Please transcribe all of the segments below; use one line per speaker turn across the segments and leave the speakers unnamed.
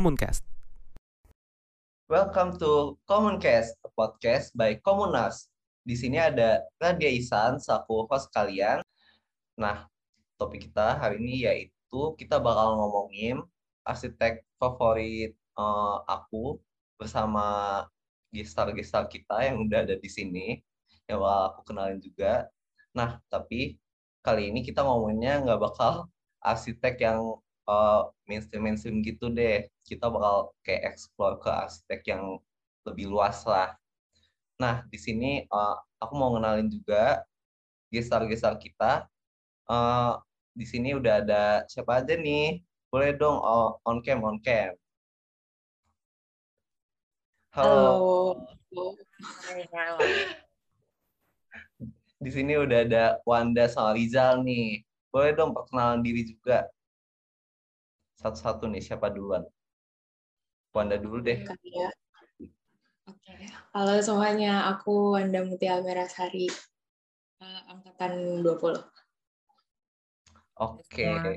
Commoncast.
Welcome to Commoncast, a podcast by Komunas. Di sini ada Radia Isan, saku host kalian. Nah, topik kita hari ini yaitu kita bakal ngomongin arsitek favorit eh, aku bersama gestar-gestar kita yang udah ada di sini, yang bakal aku kenalin juga. Nah, tapi kali ini kita ngomongnya nggak bakal arsitek yang uh, mainstream-mainstream gitu deh. Kita bakal kayak explore ke arsitek yang lebih luas lah. Nah, di sini uh, aku mau kenalin juga gestar-gestar kita. Uh, di sini udah ada siapa aja nih? Boleh dong uh, on cam, on cam. Halo.
Halo.
Di sini udah ada Wanda sama Rizal nih. Boleh dong perkenalan diri juga. Satu-satu nih, siapa duluan? Wanda dulu deh.
Ya. Oke. Halo semuanya, aku Wanda Mutia Merasari, eh, angkatan 20.
Oke.
Semua.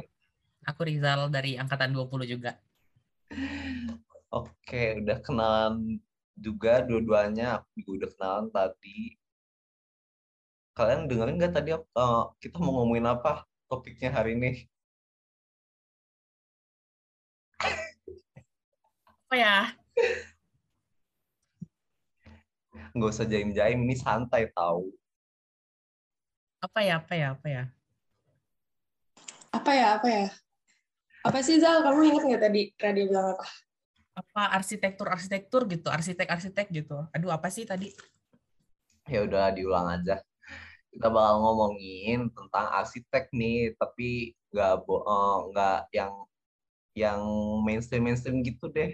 Aku Rizal dari angkatan 20 juga.
Oke, udah kenalan juga dua-duanya. Aku juga udah kenalan tadi. Kalian dengerin nggak tadi uh, kita mau ngomongin apa topiknya hari ini?
Apa ya?
Nggak usah jaim-jaim, ini santai tahu.
Apa ya? Apa ya? Apa ya?
Apa ya, apa ya? Apa sih Zal, kamu ingat nggak tadi radio bilang apa?
Apa arsitektur-arsitektur gitu, arsitek-arsitek gitu. Aduh, apa sih tadi?
Ya udah diulang aja. Kita bakal ngomongin tentang arsitek nih, tapi nggak bo- eh, nggak yang yang mainstream mainstream gitu deh.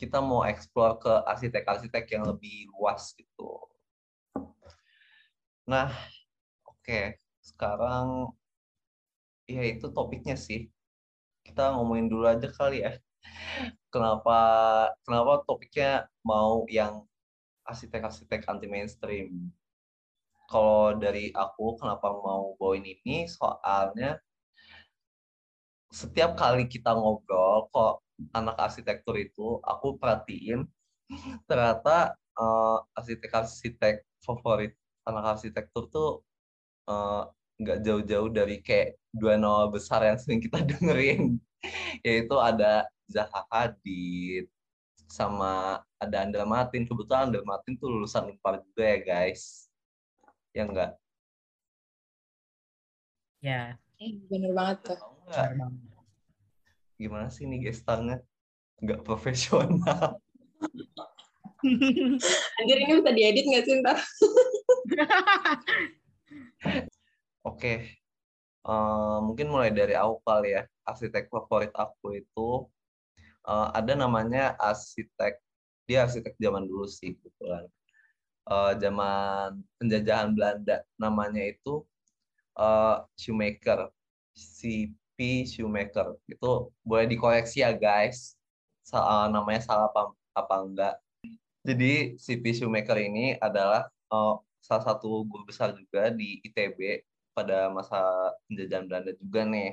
Kita mau explore ke arsitek-arsitek yang lebih luas gitu. Nah, oke. Sekarang ya itu topiknya sih. Kita ngomongin dulu aja kali ya. Kenapa kenapa topiknya mau yang arsitek-arsitek anti mainstream? Kalau dari aku kenapa mau bawain ini soalnya setiap kali kita ngobrol kok anak arsitektur itu aku perhatiin ternyata eh, arsitek-arsitek favorit anak arsitektur tuh eh, nggak jauh-jauh dari kayak dua nama besar yang sering kita dengerin. Yaitu ada Zaha Hadid sama ada Andra Martin. Kebetulan Andra Martin tuh lulusan Unpar juga ya guys. Ya enggak
Ya,
Eh, bener banget tuh.
Benar banget.
Gimana sih nih gestarnya nggak profesional
Anjir ini bisa diedit nggak sih ntar?
Oke, Eh, mungkin mulai dari aku kali ya. Arsitek favorit aku itu eh, ada namanya arsitek, dia arsitek zaman dulu sih kebetulan. Eh, zaman penjajahan Belanda, namanya itu eh, Shoemaker, Shoemaker. Itu boleh dikoreksi ya guys, Sa- eh, namanya salah apa, apa enggak. Jadi C.P. Shoemaker ini adalah eh, salah satu guru besar juga di ITB pada masa penjajahan Belanda juga nih.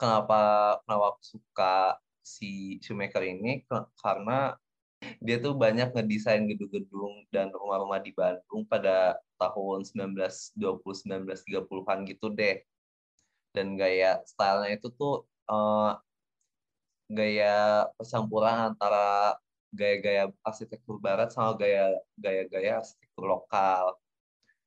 Kenapa kenapa aku suka si Shoemaker ini? Karena dia tuh banyak ngedesain gedung-gedung dan rumah-rumah di Bandung pada tahun 1920-1930-an gitu deh. Dan gaya stylenya itu tuh eh, gaya percampuran antara gaya-gaya arsitektur barat sama gaya gaya-gaya arsitektur lokal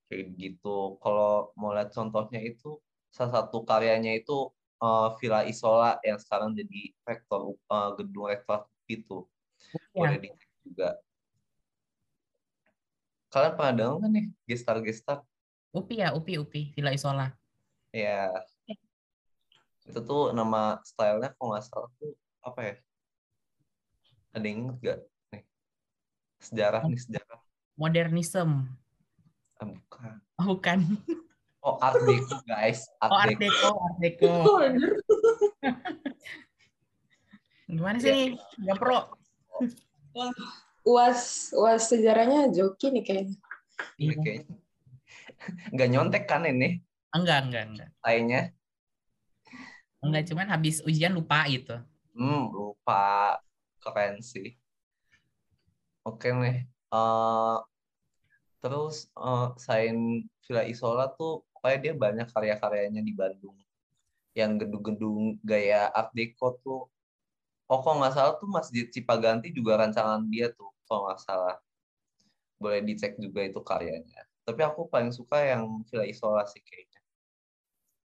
kayak gitu. Kalau mau lihat contohnya itu salah satu karyanya itu eh, Villa Isola yang sekarang jadi rektor eh, gedung rektor itu. Boleh
Ya,
dicek juga. Kalian pernah dengar kan nih gestar-gestar?
UPI ya, UPI, UPI, Villa Isola.
Ya. Itu tuh nama stylenya kalau nggak salah tuh apa ya? Ada yang inget gak? Nih. Sejarah nih sejarah.
Modernism.
Ah, bukan.
Oh, bukan.
Oh Art Deco guys. Art
Oh, Art
Deco.
Deco, Art Deco. Gimana sih nih? Gak pro.
Uas, uas sejarahnya joki nih kayaknya.
Iya, kayaknya. Nggak nyontek kan ini
Enggak, enggak, enggak.
lainnya.
Enggak, cuman habis ujian lupa gitu.
Hmm, lupa. Keren sih. Oke nih. Eh, terus eh, selain Villa Isola tuh pokoknya dia banyak karya-karyanya di Bandung. Yang gedung-gedung gaya Art Deco tuh. Oh, kalau nggak salah tuh Masjid Cipaganti juga rancangan dia tuh, kalau nggak salah. Boleh dicek juga itu karyanya. Tapi aku paling suka yang Villa Isola sih kayaknya.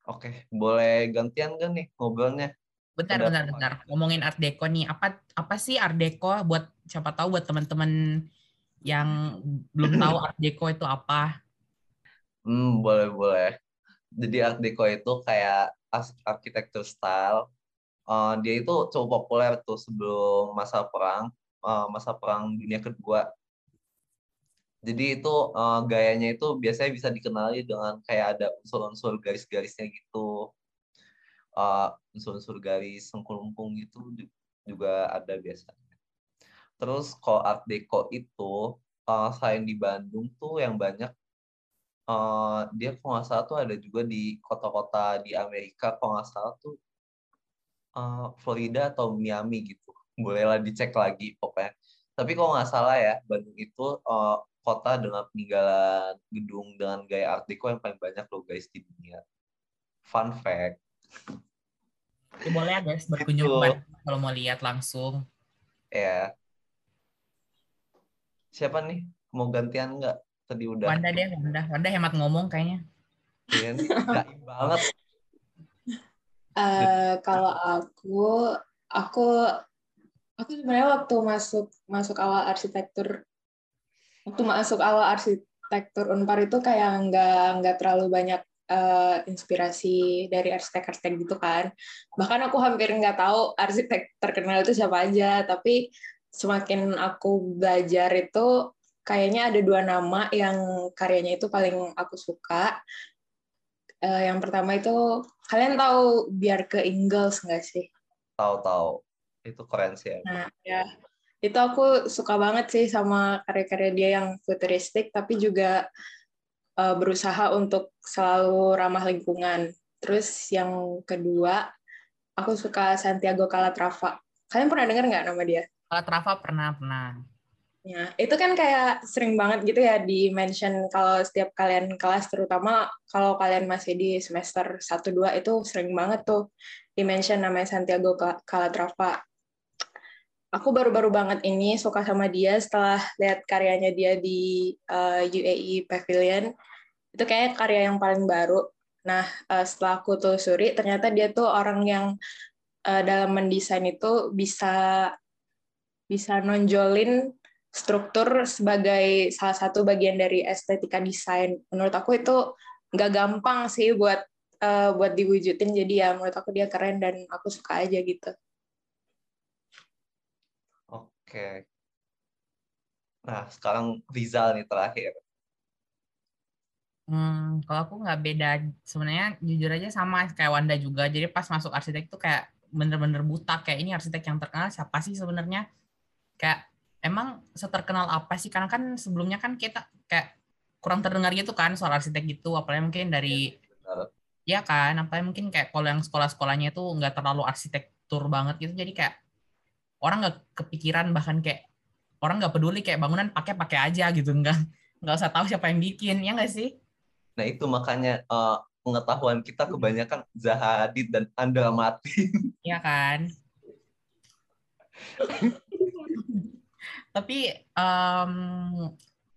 Oke, boleh gantian gak nih ngobrolnya?
Bentar,
Ada
bentar,
apa?
bentar. Ngomongin Art Deco nih, apa apa sih Art Deco buat siapa tahu buat teman-teman yang belum tahu Art Deco itu apa?
Hmm, boleh boleh. Jadi Art Deco itu kayak architecture style. Eh, dia itu cukup populer tuh sebelum masa perang, eh, masa perang dunia kedua. Jadi itu eh, gayanya itu biasanya bisa dikenali dengan kayak ada unsur-unsur garis-garisnya gitu. Eh, unsur-unsur garis sengkulungkung gitu ju- juga ada biasanya. Terus kalau Art Deco itu eh, selain di Bandung tuh yang banyak eh dia kalau nggak salah tuh ada juga di kota-kota di Amerika kalau nggak salah tuh eh, Florida atau Miami gitu bolehlah dicek lagi pokoknya tapi kalau nggak salah ya Bandung itu eh, kota dengan peninggalan gedung dengan gaya Art Deco yang paling banyak loh guys di dunia fun fact
Ya, boleh ya guys berkunjung
Itu.
ke Bandung kalau mau lihat langsung.
ya siapa nih mau gantian nggak tadi udah
Wanda deh, Wanda. Wanda hemat ngomong kayaknya.
Iya banget
Eh, kalau aku, aku, aku sebenarnya waktu masuk masuk awal arsitektur, waktu masuk awal arsitektur Unpar itu kayak nggak nggak terlalu banyak eh, inspirasi dari arsitek-arsitek gitu kan. Bahkan aku hampir nggak tahu arsitek terkenal itu siapa aja. Tapi semakin aku belajar itu kayaknya ada dua nama yang karyanya itu paling aku suka. Eh, yang pertama itu kalian tahu biar ke Ingalls nggak sih?
tahu-tahu itu keren sih
Nah, ya itu aku suka banget sih sama karya-karya dia yang futuristik, tapi juga eh, berusaha untuk selalu ramah lingkungan. Terus yang kedua, aku suka Santiago Calatrava. Kalian pernah dengar nggak nama dia?
Kalau Trava pernah, pernah.
Ya, itu kan kayak sering banget gitu ya di mention kalau setiap kalian kelas, terutama kalau kalian masih di semester 1-2 itu sering banget tuh di mention namanya Santiago Ca- Calatrava. Aku baru-baru banget ini suka sama dia setelah lihat karyanya dia di eh, UAE Pavilion. Itu kayaknya karya yang paling baru. Nah, eh, setelah aku telusuri, ternyata dia tuh orang yang eh, dalam mendesain itu bisa bisa nonjolin struktur sebagai salah satu bagian dari estetika desain. Menurut aku itu nggak gampang sih buat eh, buat diwujudin. Jadi ya menurut aku dia keren dan aku suka aja gitu.
Oke. Nah, sekarang Rizal nih terakhir.
Hmm, kalau aku nggak beda, sebenarnya jujur aja sama kayak Wanda juga. Jadi pas masuk arsitek tuh kayak bener-bener buta kayak ini arsitek yang terkenal siapa sih sebenarnya? Kayak emang seterkenal apa sih? Karena kan sebelumnya kan kita kayak kurang terdengar gitu kan soal arsitek gitu, apalagi mungkin dari
Benar.
ya kan, apalagi mungkin kayak kalau yang sekolah-sekolahnya itu nggak terlalu arsitektur banget gitu, jadi kayak orang nggak kepikiran bahkan kayak orang nggak peduli kayak bangunan pakai pakai aja gitu, nggak nggak usah tahu siapa yang bikin, ya nggak sih?
Nah, itu makanya eh, pengetahuan kita kebanyakan Zaha Hadid dan Andra Mati.
Iya kan? Tapi em,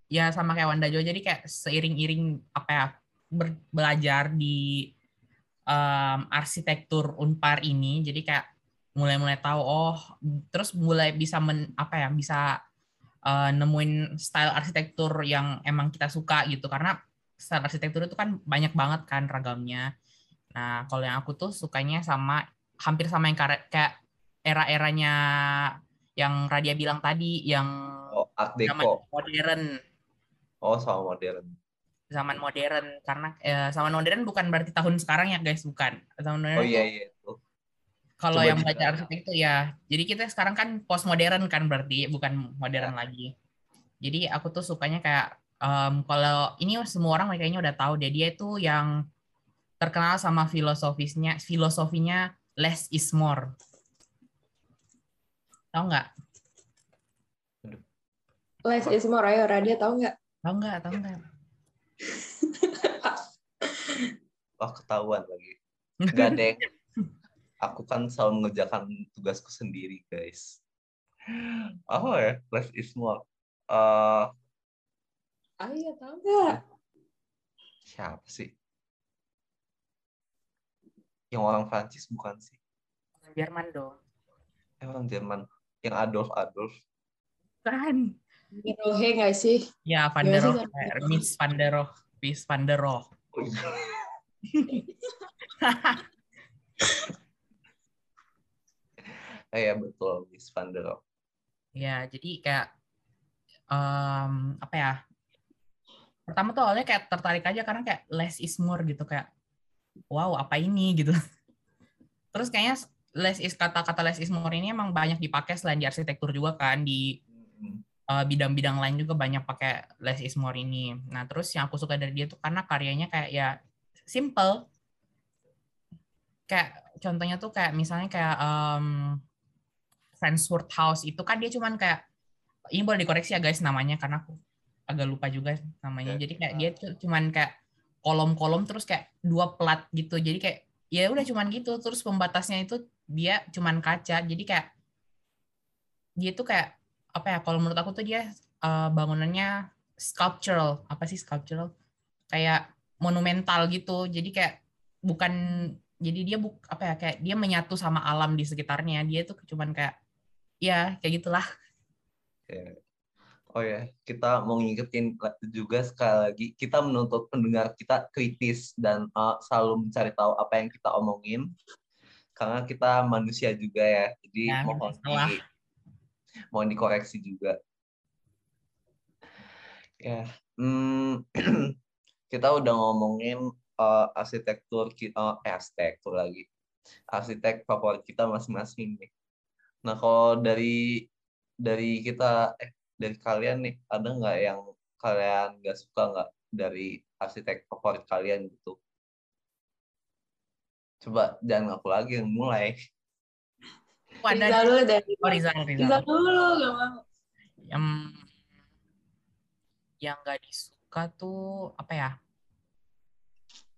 ya sama kayak Wanda juga, jadi kayak seiring-iring apa ya ber- belajar di em, arsitektur Unpar ini, jadi kayak mulai-mulai tahu oh terus mulai bisa men, apa ya bisa eh, nemuin style arsitektur yang emang kita suka gitu karena style arsitektur itu kan banyak banget kan ragamnya. Nah, kalau yang aku tuh sukanya sama hampir sama yang kayak era-eranya yang Radia bilang tadi, yang
Oh, Art
zaman
Deco.
modern,
Oh, sama modern.
zaman modern karena eh, zaman modern bukan berarti tahun sekarang ya guys, bukan. Zaman modern
Oh iya iya.
Kalau yang belajar arsitek itu ya, jadi kita sekarang kan postmodern kan berarti bukan modern lagi. Jadi aku tuh sukanya kayak em, kalau ini semua orang kayaknya udah tahu deh dia itu yang terkenal sama filosofisnya filosofinya less is more. Tahu nggak?
Less is more, ayo Radia tahu nggak?
Tahu nggak? Tahu nggak?
Wah ketahuan lagi. Gak deh. Aku kan selalu mengerjakan tugasku sendiri guys. Oh ya, less is more. Eh,
Ayo tahu nggak?
siapa sih? Yang orang Prancis bukan sih?
Jerman dong.
Eh, orang Jerman. Yang Adolf Adolf.
Kan.
Rohe nggak sih?
Ya, Van der Rohe. Miss Van der Rohe. Miss Van der Rohe.
Oh, iya. Eh, ya betul, Miss Van der Rohe.
Ya, jadi kayak em, apa ya? Pertama tuh awalnya kayak tertarik aja karena kayak less is more gitu kayak wow, apa ini gitu. Terus kayaknya less is kata-kata less is more ini emang banyak dipakai selain di arsitektur juga kan di
Hmm.
eh, bidang-bidang lain juga banyak pakai less is more ini. Nah, terus yang aku suka dari dia tuh karena karyanya kayak ya simple. Kayak contohnya tuh kayak misalnya kayak em, Friendsworth House itu kan dia cuman kayak ini boleh dikoreksi ya guys namanya karena aku agak lupa juga namanya. Jadi kayak dia tuh cuman kayak kolom-kolom terus kayak dua plat gitu. Jadi kayak ya udah cuman gitu. Terus pembatasnya itu dia cuman kaca. Jadi kayak dia tuh kayak apa ya? Kalau menurut aku tuh dia eh, bangunannya sculptural. Apa sih sculptural? Kayak monumental gitu. Jadi kayak bukan jadi dia buk apa ya kayak dia menyatu sama alam di sekitarnya. Dia tuh cuman kayak ya kayak gitulah.
Oh ya, kita mau ngingetin juga sekali lagi, kita menuntut pendengar kita kritis dan uh, selalu mencari tahu apa yang kita omongin, karena kita manusia juga ya, jadi
Ya,
mohon
salah.
di, mohon dikoreksi juga. Ya, hmm, kita udah ngomongin uh, arsitektur kita, eh arsitektur lagi, arsitek favorit kita masing-masing nih. Nah kalau dari dari kita eh dari kalian nih ada nggak yang kalian nggak suka nggak dari arsitek favorit kalian gitu? Coba jangan aku lagi yang mulai.
Wadah.
Rizal dulu deh.
Oh, Rizal, Rizal.
Rizal dulu, gak mau.
Yang yang nggak disuka tuh apa ya?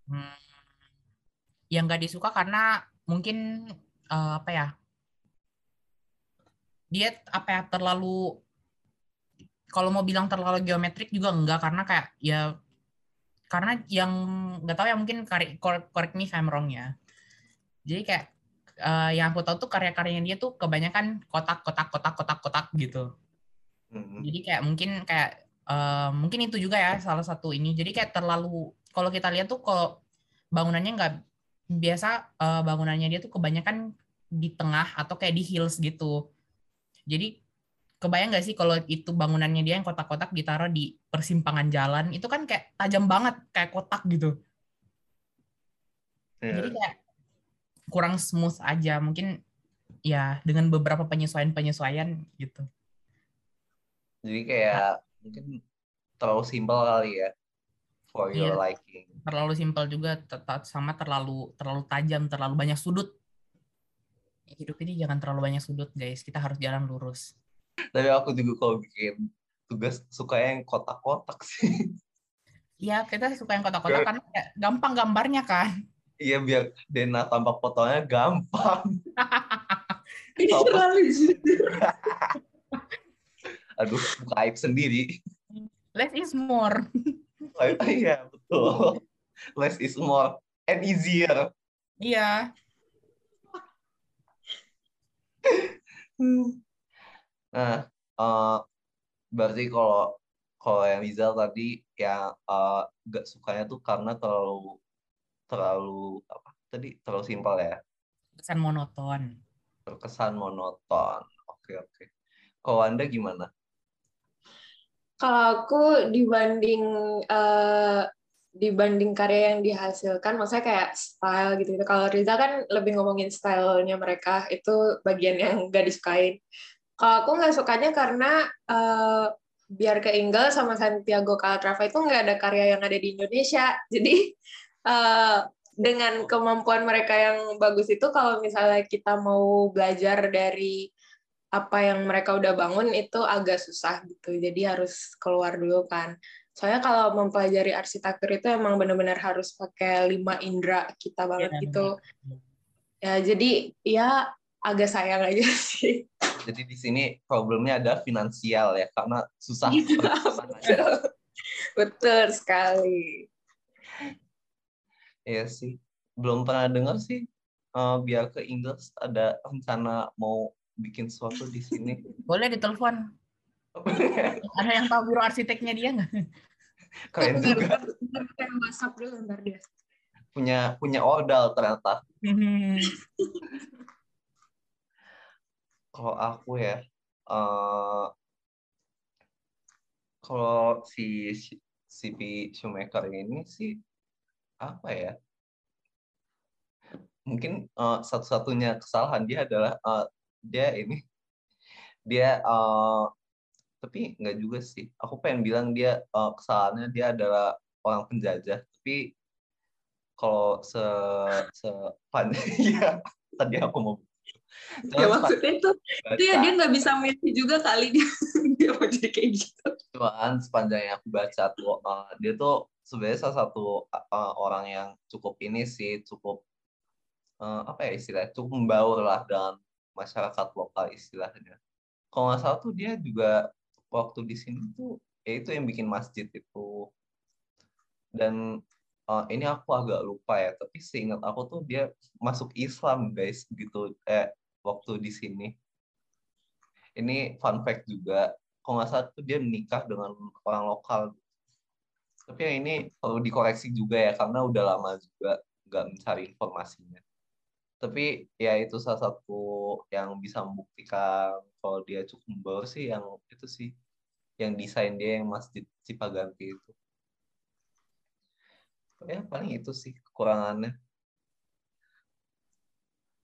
Hmm, yang nggak disuka karena mungkin eh, apa ya? Dia apa ya terlalu kalau mau bilang terlalu geometrik juga enggak karena kayak ya karena yang nggak tahu ya mungkin correct, me if I'm wrong ya. Jadi kayak eh, yang aku tahu tuh karya-karyanya dia tuh kebanyakan kotak kotak kotak kotak kotak gitu.
Hmm.
Jadi kayak mungkin kayak eh, mungkin itu juga ya salah satu ini. Jadi kayak terlalu kalau kita lihat tuh kalau bangunannya nggak biasa eh, bangunannya dia tuh kebanyakan di tengah atau kayak di hills gitu. Jadi kebayang nggak sih kalau itu bangunannya dia yang kotak-kotak ditaruh di persimpangan jalan itu kan kayak tajam banget kayak kotak gitu.
Ya.
Jadi kayak kurang smooth aja mungkin ya dengan beberapa penyesuaian-penyesuaian gitu.
Jadi kayak mungkin terlalu simpel kali ya for your
Iya.
liking.
terlalu simpel juga tetap sama terlalu terlalu tajam terlalu banyak sudut hidup ini jangan terlalu banyak sudut guys kita harus jalan lurus
Tapi aku juga kalau bikin tugas suka yang kotak-kotak sih.
Iya kita suka yang kotak-kotak karena gampang gambarnya kan
Iya biar Dena tampak fotonya gampang.
Ini terlalu.
Aduh, buka aib sendiri.
less is more
Iya, betul. Less is more and easier.
iya
Nah, eh, berarti kalau kalau yang Rizal tadi yang eh, gak sukanya tuh karena terlalu terlalu apa tadi terlalu simpel ya,
kesan monoton
terkesan monoton. Oke oke. Kalau anda gimana?
Kalau aku dibanding eh, dibanding karya yang dihasilkan, maksudnya kayak style gitu. Kalau Riza kan lebih ngomongin stylenya mereka, itu bagian yang gak disukain. Kalau aku nggak sukanya karena eh, biar ke Inggris sama Santiago Calatrava itu nggak ada karya yang ada di Indonesia. Jadi eh, dengan kemampuan mereka yang bagus itu, kalau misalnya kita mau belajar dari apa yang mereka udah bangun itu agak susah gitu. Jadi harus keluar dulu kan. Soalnya kalau mempelajari arsitektur itu emang benar-benar harus pakai lima indera kita banget
Iya,
gitu. Ya jadi ya agak sayang aja sih.
Jadi di sini problemnya ada finansial ya karena susah.
Iya,
perjalanan.
Betul sekali.
Iya sih. Belum pernah dengar sih eh, biar ke Inggris ada rencana mau bikin sesuatu di sini.
Boleh ditelepon. Ada yang tahu biro arsiteknya dia nggak?
Keren juga
Ntar kita WhatsApp dulu ntar dia.
punya punya ordal ternyata. Kalau aku ya eh kalau si si- si P. Shoemaker ini sih apa ya? Mungkin eh, satu-satunya kesalahan dia adalah eh, dia ini dia eh, tapi nggak juga sih. Aku pengen bilang dia eh, kesalahannya dia adalah orang penjajah. Tapi kalau se sepanjang ya tadi aku mau
Ya
Cuman
maksudnya itu, itu ya dia nggak bisa milih juga kali dia dia mau jadi kayak gitu.
cuman sepanjang yang aku baca tuh uh, dia tuh sebenarnya salah satu uh, orang yang cukup ini sih cukup uh, apa ya istilahnya cukup membaur lah dengan masyarakat lokal istilahnya kalau nggak salah tuh dia juga waktu di sini tuh ya itu yang bikin masjid itu dan uh, ini aku agak lupa ya tapi seingat aku tuh dia masuk Islam guys gitu eh waktu di sini ini fun fact juga kalau nggak salah tuh dia menikah dengan orang lokal. Tapi yang ini perlu dikoreksi juga ya karena udah lama juga nggak mencari informasinya. Tapi ya itu salah satu yang bisa membuktikan kalau dia cukup membaur sih yang itu sih yang desain dia yang Masjid Cipaganti itu. Ya paling itu sih kekurangannya.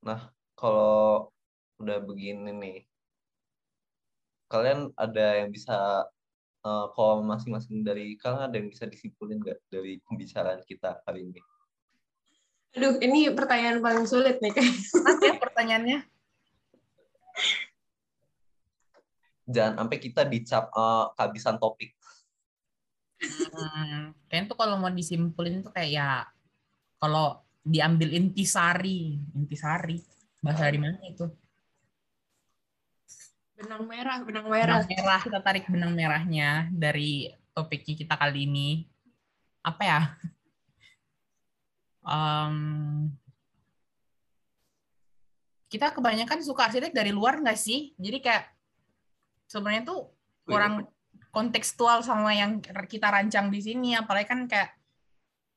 Nah kalau udah begini nih, kalian ada yang bisa eh, kalau masing-masing dari kalian ada yang bisa disimpulin nggak dari pembicaraan kita hari ini?
Aduh, ini pertanyaan paling sulit nih kayak.
Mas ya pertanyaannya.
Jangan sampai kita dicap eh, kehabisan topik.
Hmm, kayaknya tuh kalau mau disimpulin tuh kayak ya kalau diambil intisari, intisari bahasa dari mana itu?
Benang merah, benang merah.
Benang merah kita tarik benang merahnya dari topiknya kita kali ini. Apa ya? Em, kita kebanyakan suka arsitek dari luar nggak sih? Jadi kayak sebenarnya tuh kurang kontekstual sama yang kita rancang di sini apalagi kan kayak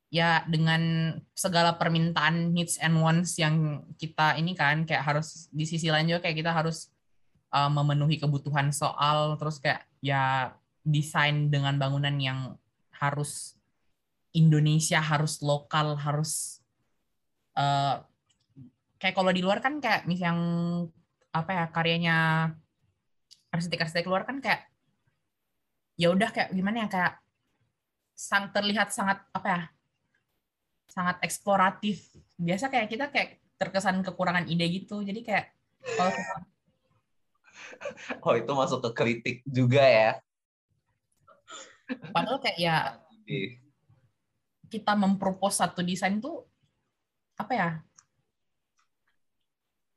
ya dengan segala permintaan needs and wants yang kita ini kan kayak harus di sisi lain juga kayak kita harus uh, memenuhi kebutuhan soal terus kayak ya desain dengan bangunan yang harus Indonesia harus lokal harus uh, kayak kalau di luar kan kayak mis yang apa ya karyanya arsitek-arsitek luar kan kayak ya udah kayak gimana ya kayak sang terlihat sangat apa ya sangat eksploratif. Biasa kayak kita kayak terkesan kekurangan ide gitu. Jadi kayak kalau kita
Oh itu masuk ke kritik juga ya.
padahal kayak ya
Ih,
kita mempropos satu desain tuh apa ya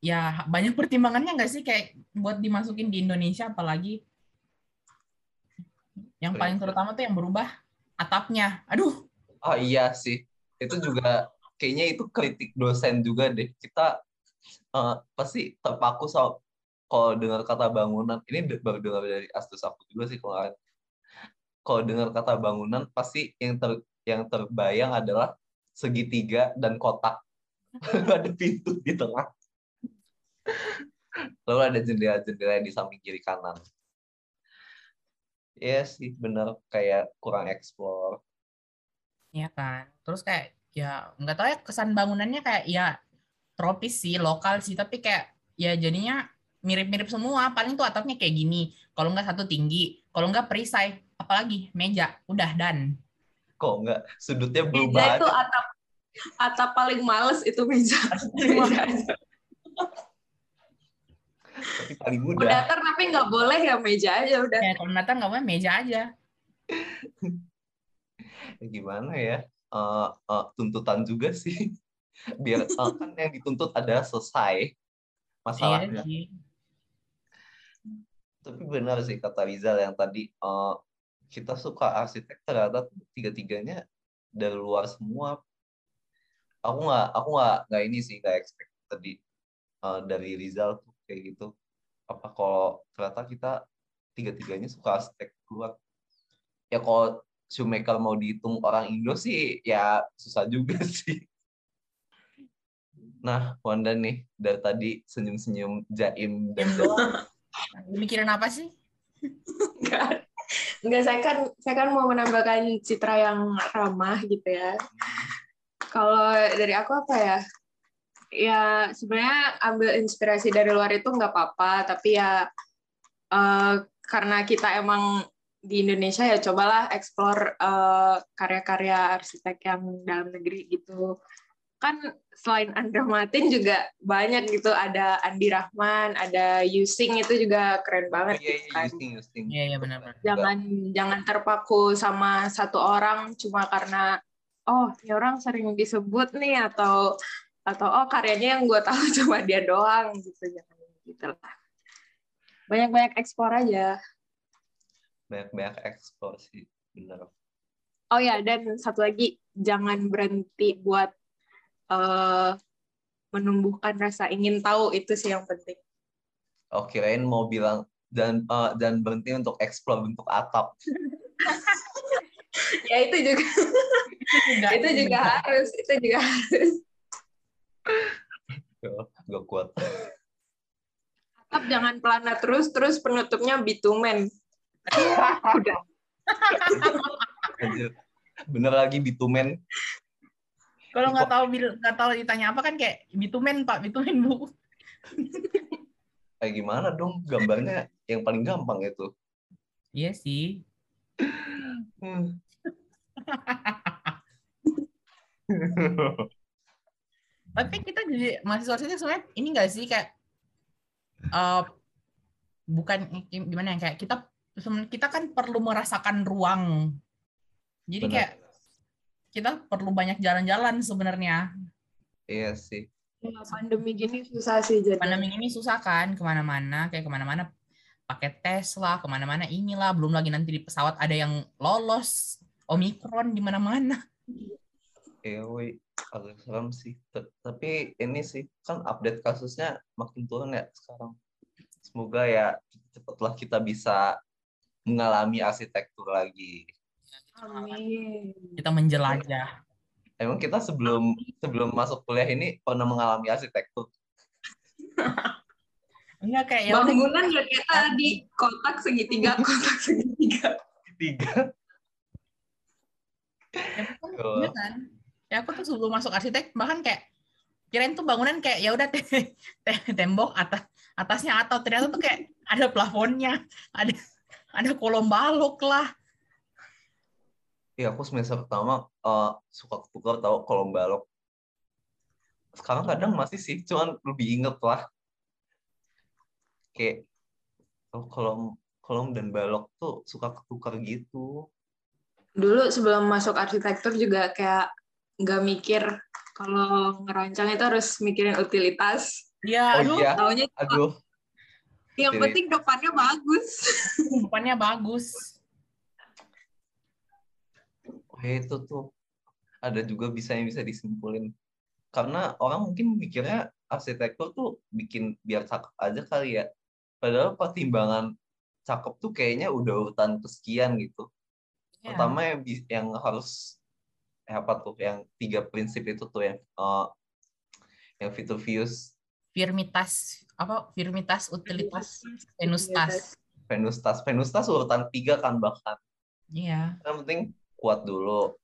ya banyak pertimbangannya nggak sih kayak buat dimasukin di Indonesia apalagi yang paling terutama tuh yang berubah atapnya aduh
Oh iya sih, itu juga kayaknya itu kritik dosen juga deh. Kita eh, pasti terpaku soal kalau dengar kata bangunan, ini baru dengar dari Astus aku juga sih kemarin. Kalau dengar kata bangunan, pasti yang ter yang terbayang adalah segitiga dan kotak. Ada pintu di tengah. Lalu ada jendela-jendela di samping kiri kanan. Iya sih, bener kayak kurang explore.
ya kan terus kayak ya nggak tahu ya kesan bangunannya kayak ya tropis sih lokal sih tapi kayak ya jadinya mirip-mirip semua paling tuh atapnya kayak gini kalau nggak satu tinggi kalau nggak perisai apalagi meja udah dan
Kok enggak? Sudutnya
Meja
berubah.
itu atap atap paling males itu meja. meja.
Tapi paling
Mau
mudah.
datar tapi nggak boleh ya meja aja udah.
Ya, kalau datang nggak boleh meja aja.
Ya gimana ya? Eh, eh, tuntutan juga sih. Biar eh, kan yang dituntut ada selesai
Iya
masalahnya.
sih.
Tapi benar sih kata Rizal yang tadi eh, kita suka arsitek ternyata tiga-tiganya dari luar semua. Aku nggak aku nggak nggak ini sih nggak expect tadi eh, dari Rizal tuh kayak gitu. Apa kalau ternyata kita tiga-tiganya suka arsitek luar. Ya kalau shoemaker mau dihitung orang Indo sih ya susah juga sih. Nah, Wanda nih dari tadi senyum-senyum jaim dan jaim.
Lu mikirin apa sih?
Enggak. Enggak, saya kan saya kan mau menampilkan citra yang ramah gitu ya. Kalau dari aku apa ya? Ya sebenarnya ambil inspirasi dari luar itu nggak apa-apa, tapi ya eh, karena kita emang di Indonesia ya cobalah explore eh, karya-karya arsitek yang dalam negeri gitu. Kan selain Andra Matin juga banyak gitu, ada Andi Rahman, ada Yusing itu juga keren banget
Iya,
gitu
iya,
kan
Yusting, Yusting.
Iya, iya benar-benar.
jangan jangan terpaku sama satu orang cuma karena oh ini orang sering disebut nih atau atau oh karyanya yang gue tahu cuma dia doang gitu jangan gitu lah. Banyak banyak ekspor aja.
Banyak-banyak ekspor sih bener.
Oh ya dan satu lagi jangan berhenti buat eh, menumbuhkan rasa ingin tahu itu sih yang penting.
Oh kirain mau bilang dan eh, dan berhenti untuk eksplor bentuk atap.
Ya itu juga. Itu juga harus itu juga harus
gak kuat.
Tetap jangan pelana terus terus penutupnya bitumen. Udah.
Bener lagi bitumen.
Kalau nggak tahu nggak tahu ditanya apa kan kayak bitumen pak, bitumen bu.
kayak gimana dong? Gambarnya yang paling gampang itu.
Iya sih.
Hmm.
Tapi kita jadi mahasiswa arsitek sebenarnya ini nggak sih kayak eh, bukan gimana ya kayak kita kita kan perlu merasakan ruang. Jadi
Benar.
kayak kita perlu banyak jalan-jalan sebenarnya.
iya sih
Ya, pandemi gini susah sih jadi.
Pandemi ini susah kan ke mana-mana kayak ke mana-mana pakai tes lah ke mana-mana inilah belum lagi nanti di pesawat ada yang lolos omikron di mana-mana.
iya woi agak serem sih T- tapi ini sih kan update kasusnya makin turun ya sekarang semoga ya cepatlah kita bisa mengalami arsitektur lagi
Amin.
Kita menjelajah.
Emang kita sebelum sebelum masuk kuliah ini pernah mengalami arsitektur?
Enggak kayak ya
Bangunan ya kayak tadi kotak segitiga, kotak segitiga.
Tiga.
Ya, kan? Ya aku tuh sebelum masuk arsitek bahkan kayak kirain tuh bangunan kayak ya udah te- te- tembok atas atasnya atau ternyata tuh kayak ada plafonnya, ada ada kolom balok lah.
Iya, aku semester pertama eh, suka ketukar tahu kolom balok. Sekarang kadang masih sih, cuman lebih inget lah. Kayak oh, kolom kolom dan balok tuh suka ketukar gitu.
Dulu sebelum masuk arsitektur juga kayak nggak mikir kalau ngerancang itu harus mikirin utilitas.
Ya,
Oh
aduh,
iya,
Taunya
aduh,
yang
Utili-
penting depannya bagus.
depannya bagus.
oh, itu tuh ada juga bisa yang bisa disimpulin. Karena orang mungkin mikirnya arsitektur tuh bikin biar cakep aja kali ya. Padahal pertimbangan cakep tuh kayaknya udah urutan kesekian gitu.
Ya.
Pertama yang yang harus apa tuh yang tiga prinsip itu tuh yang eh, yang Vitruvius,
Firmitas apa? Firmitas, utilitas, venustas.
Venustas, Venustas urutan tiga kan bahkan.
Iya.
Yang penting kuat dulu.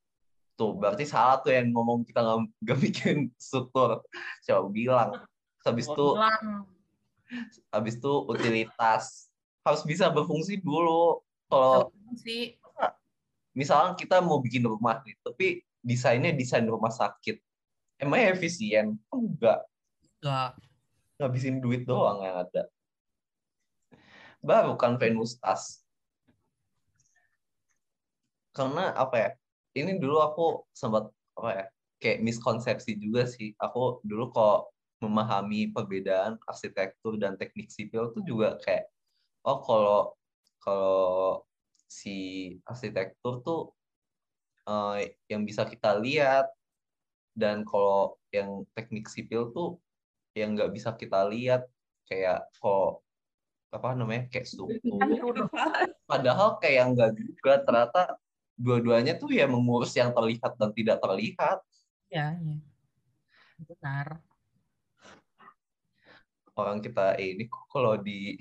Tuh berarti salah tuh yang ngomong kita nggak nggak bikin struktur. Coba bilang. Habis itu habis itu utilitas harus bisa berfungsi dulu. Kalau misalnya kita mau bikin rumah nih, tapi desainnya desain rumah sakit, emangnya efisien? Enggak,
enggak.
ngabisin duit doang yang ada. baru kan Venus Tas. Karena apa ya? Ini dulu aku sempat apa ya? Kayak miskonsepsi juga sih. Aku dulu kok memahami perbedaan arsitektur dan teknik sipil tuh juga kayak oh kalau kalau si arsitektur tuh uh, yang bisa kita lihat. Dan kalau yang teknik sipil tuh yang nggak bisa kita lihat kayak kok apa namanya kayak struktur padahal kayak nggak juga ternyata dua-duanya tuh ya mengurus yang terlihat dan tidak terlihat.
Ya, ya. benar.
Orang kita eh, ini kok kalau di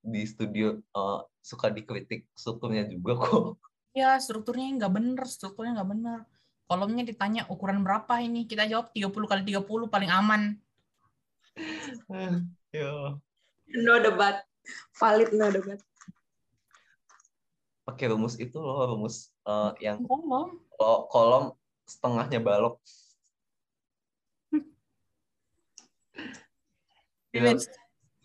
di studio uh, suka dikritik strukturnya juga kok
ya strukturnya nggak bener strukturnya nggak bener. Kolomnya ditanya ukuran berapa ini? Kita jawab 30 kali 30 paling aman.
Ya
no debat. Valid no debat.
Pakai rumus itu loh rumus uh, yang
kolom.
kolom, setengahnya balok.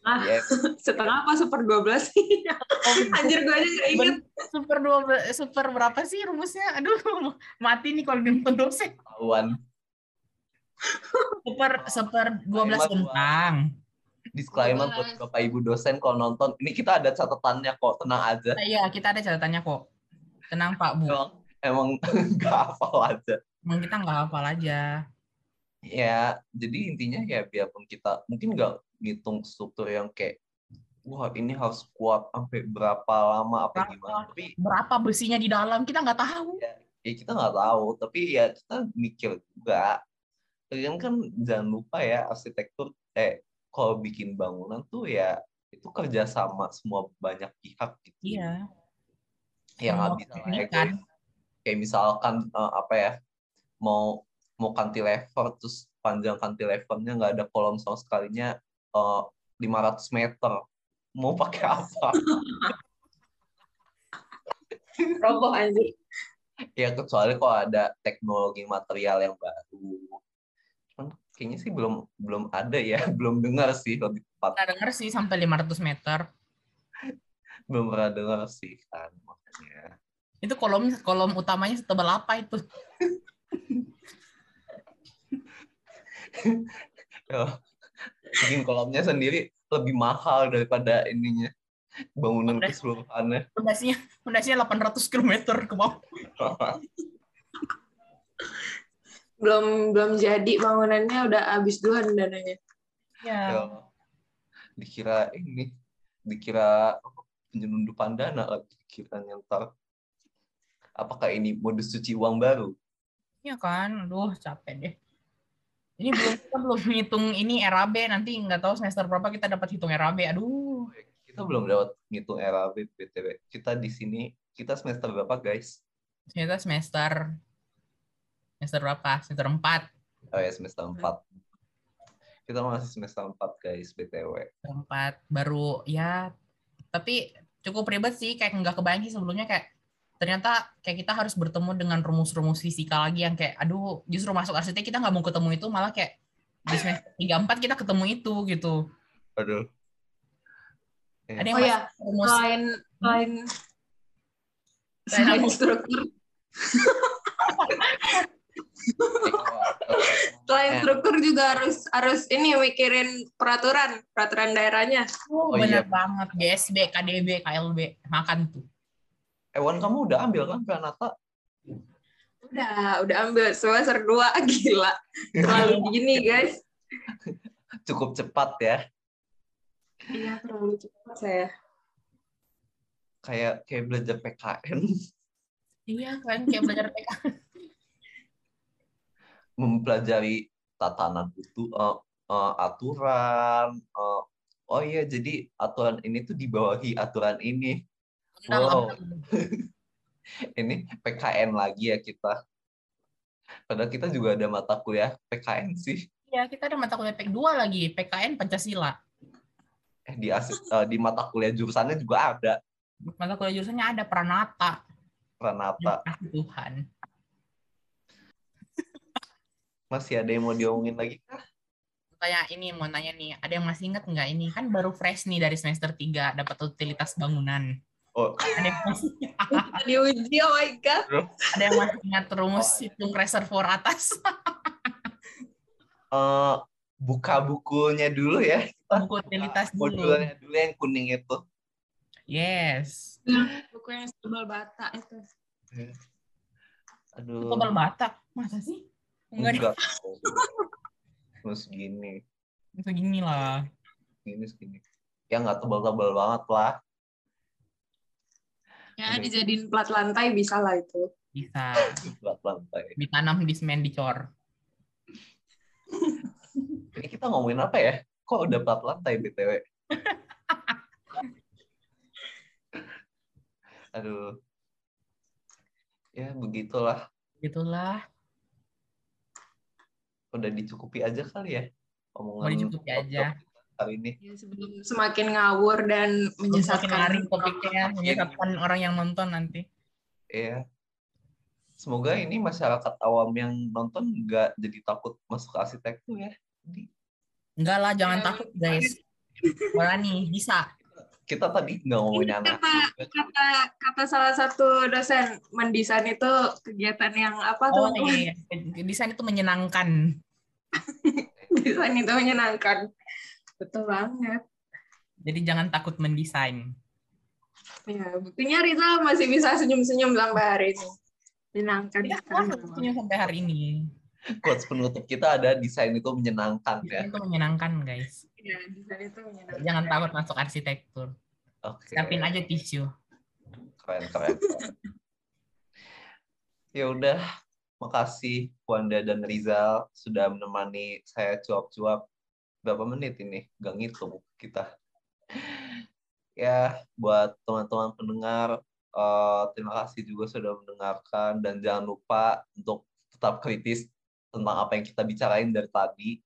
Ah
Ya,
setengah apa super 12 sih? Anjir gue aja gak inget
super dua super berapa sih rumusnya? Aduh mati nih kalau nonton dosen.
Ketahuan
super super 12
Disclaimer buat-
bentang
disclaimer buat bapak ibu dosen kalau nonton. Ini kita ada catatannya kok tenang aja.
Nah, iya kita ada catatannya kok. Tenang pak bu.
Emang emang nggak hafal aja.
Emang kita nggak hafal aja
ya jadi intinya ya biarpun kita mungkin nggak ngitung struktur yang kayak wah ini harus kuat sampai berapa lama apa
Berapa?
gimana tapi
berapa besinya di dalam kita nggak tahu
ya kita nggak tahu tapi ya kita mikir juga kan kan jangan lupa ya arsitektur eh kalau bikin bangunan tuh ya itu kerjasama semua banyak pihak gitu
iya
yang nggak bisa egois.
kan.
kayak misalkan eh, apa ya mau mau cantilever terus panjang cantilevernya nggak ada kolom sama sekalinya eh, 500 meter. Mau pakai apa?
Roboh anjir
ya kecuali kalau ada teknologi material yang baru. Cuman kayaknya sih belum belum ada ya. Belum dengar sih lebih tepat.
Nggak denger sih sampai 500 meter.
Belum pernah dengar sih kan makanya
itu kolom kolom utamanya setebal apa itu
Ya, bikin kolomnya sendiri lebih mahal daripada ininya bangunan
Oke.
keseluruhannya.
Pondasinya pondasinya 800 km ke bawah
belum belum jadi bangunannya udah habis duluan dananya.
Ya
Ya, dikira ini dikira penyelundupan dana lagi dikira ntar apakah ini modus cuci uang baru?
Iya kan, aduh capek deh. Ini belum kita belum hitung ini RAB nanti nggak tahu semester berapa kita dapat hitung RAB. Aduh,
kita belum dapat ngitung RAB btw kita di sini kita semester berapa guys
ternyata semester semester berapa? Semester 4.
oh ya semester 4 kita masih semester 4 guys btw
4 baru ya tapi cukup ribet sih kayak nggak kebayang sih sebelumnya kayak ternyata kayak kita harus bertemu dengan rumus-rumus fisika lagi yang kayak aduh justru masuk arsitek kita nggak mau ketemu itu malah kayak di semester 3 4 kita ketemu itu gitu.
aduh
Ada yang
Oh ya,
rumus
selain selain
Selain
selain
apa?
struktur selain
Eh.
struktur juga harus harus ini mikirin peraturan peraturan daerahnya
Oh,
Oh,
benar
iya.
banget. GSB, KDB, KLB, makan tuh.
Ewan kamu udah ambil kan Pranata
udah udah ambil. Semester dua gila. Terlalu gini guys.
Cukup cepat ya.
Iya terlalu cepat saya.
Kayak kayak belajar PKN
Iya kan, kayak belajar PK.
mempelajari tatanan itu eh, eh, aturan eh, oh iya jadi aturan ini tuh dibawahi aturan ini Wow. ini PKN lagi ya kita padahal kita juga ada mata kuliah PKN sih
Iya, kita ada mata kuliah PEK 2 lagi, PKN Pancasila.
eh di asis, eh, di mata kuliah jurusannya juga ada
Mata kuliah jurusannya ada Pranata.
Pranata
Kasih Tuhan.
masih ada yang mau diomongin lagi kah?
tanya ini mau nanya nih, ada yang masih ingat nggak ini kan baru fresh nih dari semester 3 dapat utilitas bangunan.
Oh,
Ada yang masih,
Diuji, oh my God.
ada yang masih ingat rumus hitung reservoir atas
eh, buka bukunya dulu ya.
buku utilitas dulu.
Modulnya dulu yang kuning itu.
Yes.
Buku yang tebal bata itu.
Aduh.
Tebal batak. Masa sih? Enggak.
Enggak. Terus gini,
Segini lah.
gini segini. Ya nggak tebal-tebal banget lah.
Ya, dijadiin plat lantai bisa lah itu.
Bisa.
Buat lantai.
Ditanam di semen dicor.
Ini kita ngomongin apa ya? Kok udah plat lantai BTW? Aduh. Ya begitulah.
Itulah.
Udah dicukupi aja kali ya. Omongan
Mau dicukupi aja.
Hari ini.
Ya, sebelum semakin ngawur dan menyesatkan.
lari topiknya, menyesatkan orang yang nonton nanti.
Iya. Semoga ini masyarakat awam yang nonton nggak jadi takut masuk arsitektur ya. Jadi
Enggak lah, jangan
Ya.
takut guys. Berani, bisa.
kita tadi nggak ngomongin anak.
kata kata kata salah satu dosen mendesain itu kegiatan yang apa
Oh
tuh
iya, desain itu menyenangkan.
desain itu menyenangkan betul banget
Jadi jangan takut mendesain.
ya buktinya Rizal masih bisa senyum senyum sampai hari ini menyenangkan
kan punya sampai hari ini.
Quotes penutup kita ada desain itu menyenangkan ya.
Itu menyenangkan guys.
ya desain itu menyenangkan
Jangan takut masuk arsitektur.
Oke.
Siapin aja tisu.
Keren keren. ya udah, makasih Wanda dan Rizal sudah menemani saya cuap-cuap berapa menit ini? Gak ngitung kita. Ya, buat teman-teman pendengar, eh, terima kasih juga sudah mendengarkan dan jangan lupa untuk tetap kritis tentang apa yang kita bicarain dari tadi.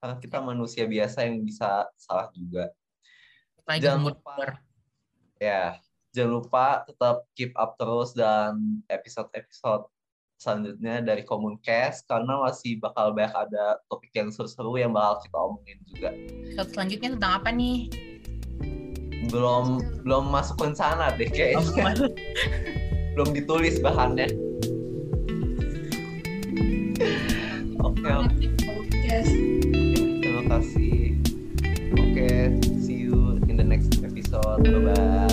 Karena kita manusia biasa yang bisa salah juga.
Lagi
Jangan lupa.
ber.
Ya, jangan lupa tetap keep up terus dan episode-episode selanjutnya dari common case karena masih bakal banyak ada topik yang seru-seru yang bakal kita omongin juga.
Episode selanjutnya tentang apa nih?
Belum belum masuk ke sana deh kayaknya. Oh, belum ditulis bahannya. Oke. okay.
Yes.
Terima kasih. Oke, okay, see you in the next episode. Bye bye.